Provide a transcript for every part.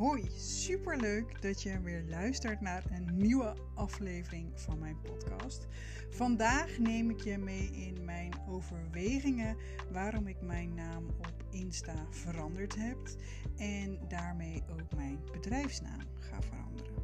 Hoi, superleuk dat je weer luistert naar een nieuwe aflevering van mijn podcast. Vandaag neem ik je mee in mijn overwegingen waarom ik mijn naam op Insta veranderd heb en daarmee ook mijn bedrijfsnaam ga veranderen.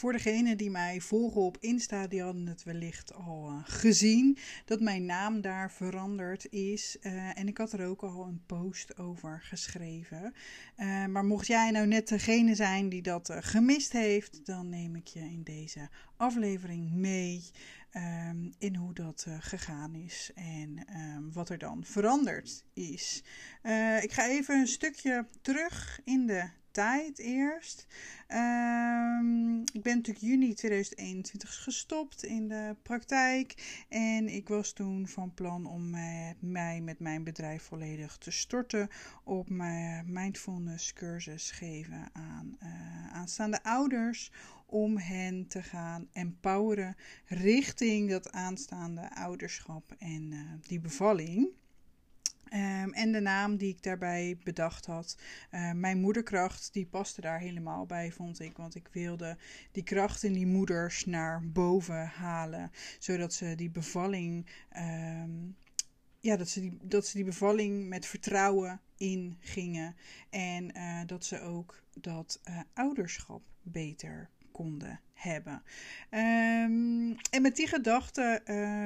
Voor degenen die mij volgen op Insta, die hadden het wellicht al uh, gezien dat mijn naam daar veranderd is. Uh, en ik had er ook al een post over geschreven. Uh, maar mocht jij nou net degene zijn die dat gemist heeft, dan neem ik je in deze aflevering mee um, in hoe dat gegaan is en um, wat er dan veranderd is. ik ga even een stukje terug in de tijd eerst. Um, ik ben natuurlijk juni 2021 gestopt in de praktijk. En ik was toen van plan om mij, met mijn bedrijf volledig te storten op mijn mindfulness cursus geven aan uh, aanstaande ouders. Om hen te gaan empoweren richting dat aanstaande ouderschap en uh, die bevalling. Um, en de naam die ik daarbij bedacht had, uh, mijn moederkracht, die paste daar helemaal bij, vond ik. Want ik wilde die kracht in die moeders naar boven halen, zodat ze die bevalling, um, ja, dat ze die, dat ze die bevalling met vertrouwen ingingen. En uh, dat ze ook dat uh, ouderschap beter konden hebben. Um, en met die gedachte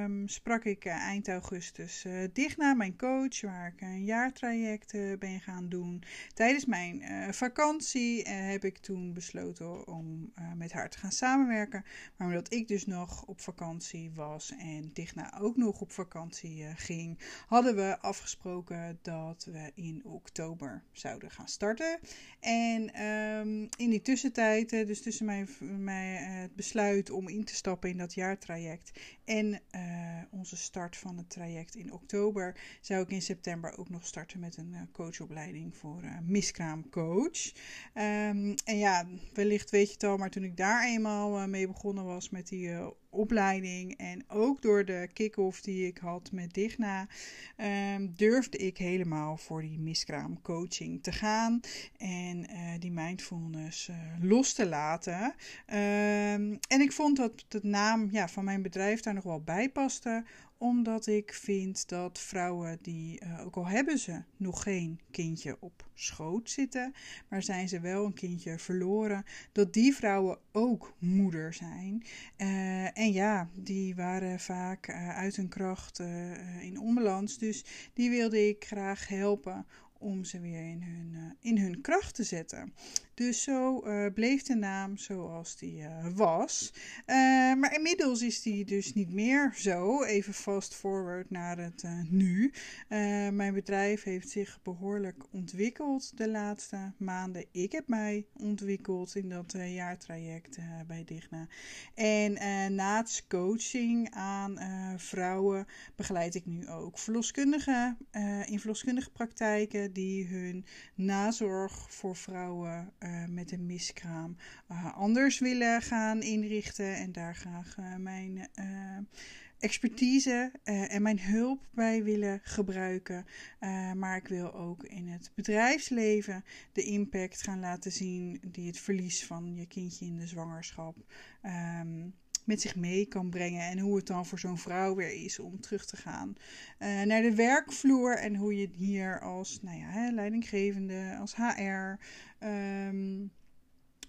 um, sprak ik uh, eind augustus uh, Digna, mijn coach, waar ik een jaartraject uh, ben gaan doen. Tijdens mijn vakantie heb ik toen besloten om met haar te gaan samenwerken. Maar omdat ik dus nog op vakantie was en Digna ook nog op vakantie ging, hadden we afgesproken dat we in oktober zouden gaan starten. En um, in die tussentijd, dus tussen mijn, mijn het besluit om in te stappen in dat jaartraject. En uh, onze start van het traject in oktober, zou ik in september ook nog starten met een uh, coachopleiding voor uh, miskraamcoach. Um, en ja, wellicht weet je het al, maar toen ik daar eenmaal mee begonnen was met die opleiding en ook door de kick-off die ik had met Digna, um, durfde ik helemaal voor die miskraamcoaching te gaan en die mindfulness los te laten. Um, en ik vond dat de naam ja, van mijn bedrijf daar nog wel bij paste, omdat ik vind dat vrouwen die, uh, ook al hebben ze nog geen kindje op schoot zitten, maar zijn ze wel een kindje verloren, dat die vrouwen ook moeder zijn. Uh, en ja, die waren vaak uh, uit hun kracht in onbalans, dus die wilde ik graag helpen om ze weer in hun, in hun kracht te zetten. Dus zo uh, bleef de naam zoals die uh, was. maar inmiddels is die dus niet meer zo. Even fast forward naar het nu. mijn bedrijf heeft zich behoorlijk ontwikkeld de laatste maanden. Ik heb mij ontwikkeld in dat jaartraject bij Digna. En naast coaching aan vrouwen begeleid ik nu ook verloskundigen in verloskundige praktijken die hun nazorg voor vrouwen uh, met een miskraam anders willen gaan inrichten en daar graag uh, mijn expertise en mijn hulp bij willen gebruiken. maar ik wil ook in het bedrijfsleven de impact gaan laten zien die het verlies van je kindje in de zwangerschap. Um, met zich mee kan brengen. En hoe het dan voor zo'n vrouw weer is om terug te gaan uh, naar de werkvloer. En hoe je hier als nou ja, leidinggevende, als HR. Ehm,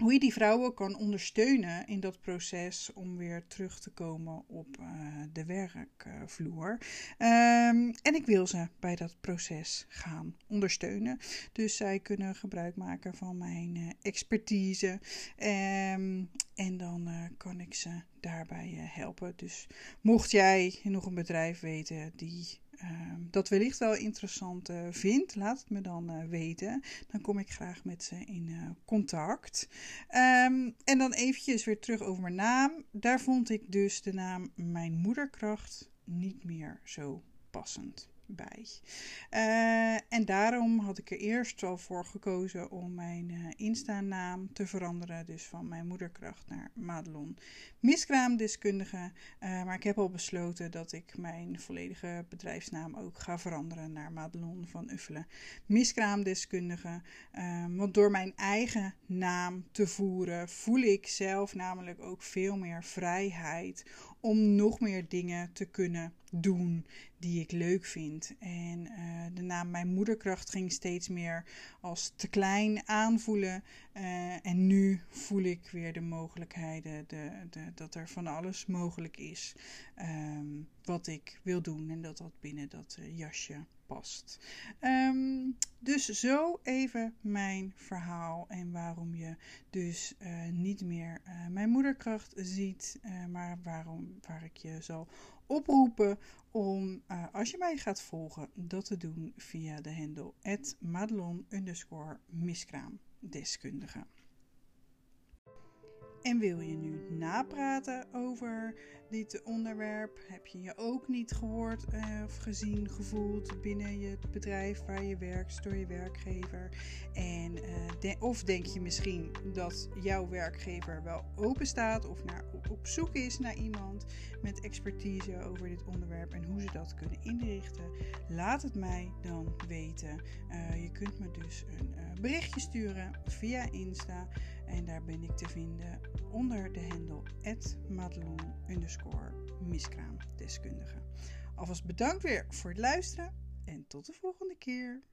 hoe je die vrouwen kan ondersteunen in dat proces om weer terug te komen op uh, de werkvloer. Um, en ik wil ze bij dat proces gaan ondersteunen. Dus zij kunnen gebruik maken van mijn uh, expertise. Um, en dan uh, kan ik ze daarbij helpen. Dus mocht jij nog een bedrijf weten die dat wellicht wel interessant uh, vindt, laat het me dan uh, weten. Dan kom ik graag met ze in uh, contact. Um, en dan eventjes weer terug over mijn naam. Daar vond ik dus de naam Mijn Moederkracht niet meer zo passend. Bij. Uh, en daarom had ik er eerst al voor gekozen om mijn uh, Insta-naam te veranderen. Dus van mijn moederkracht naar Madelon Miskraamdeskundige. Uh, maar ik heb al besloten dat ik mijn volledige bedrijfsnaam ook ga veranderen naar Madelon van Uffelen Miskraamdeskundige. want door mijn eigen naam te voeren voel ik zelf namelijk ook veel meer vrijheid om nog meer dingen te kunnen doen die ik leuk vind. En uh, de naam Mijn Moederkracht ging steeds meer als te klein aanvoelen. Uh, en nu voel ik weer de mogelijkheden, de, de, dat er van alles mogelijk is um, wat ik wil doen. En dat dat binnen dat uh, jasje past. Um, dus zo even mijn verhaal en waarom je dus uh, niet meer uh, mijn moederkracht ziet, uh, maar waarom, waar ik je zal oproepen om, als je mij gaat volgen, dat te doen via de handle miskraamdeskundige. En wil je nu napraten over dit onderwerp? Heb je je ook niet gehoord uh, of gezien, gevoeld binnen je bedrijf waar je werkt door je werkgever? En, de, of denk je misschien dat jouw werkgever wel open staat of naar, op zoek is naar iemand met expertise over dit onderwerp en hoe ze dat kunnen inrichten? Laat het mij dan weten. Uh, je kunt me dus een berichtje sturen via Insta. En daar ben ik te vinden onder de handle madelon underscore miskraamdeskundige. Alvast bedankt weer voor het luisteren en tot de volgende keer.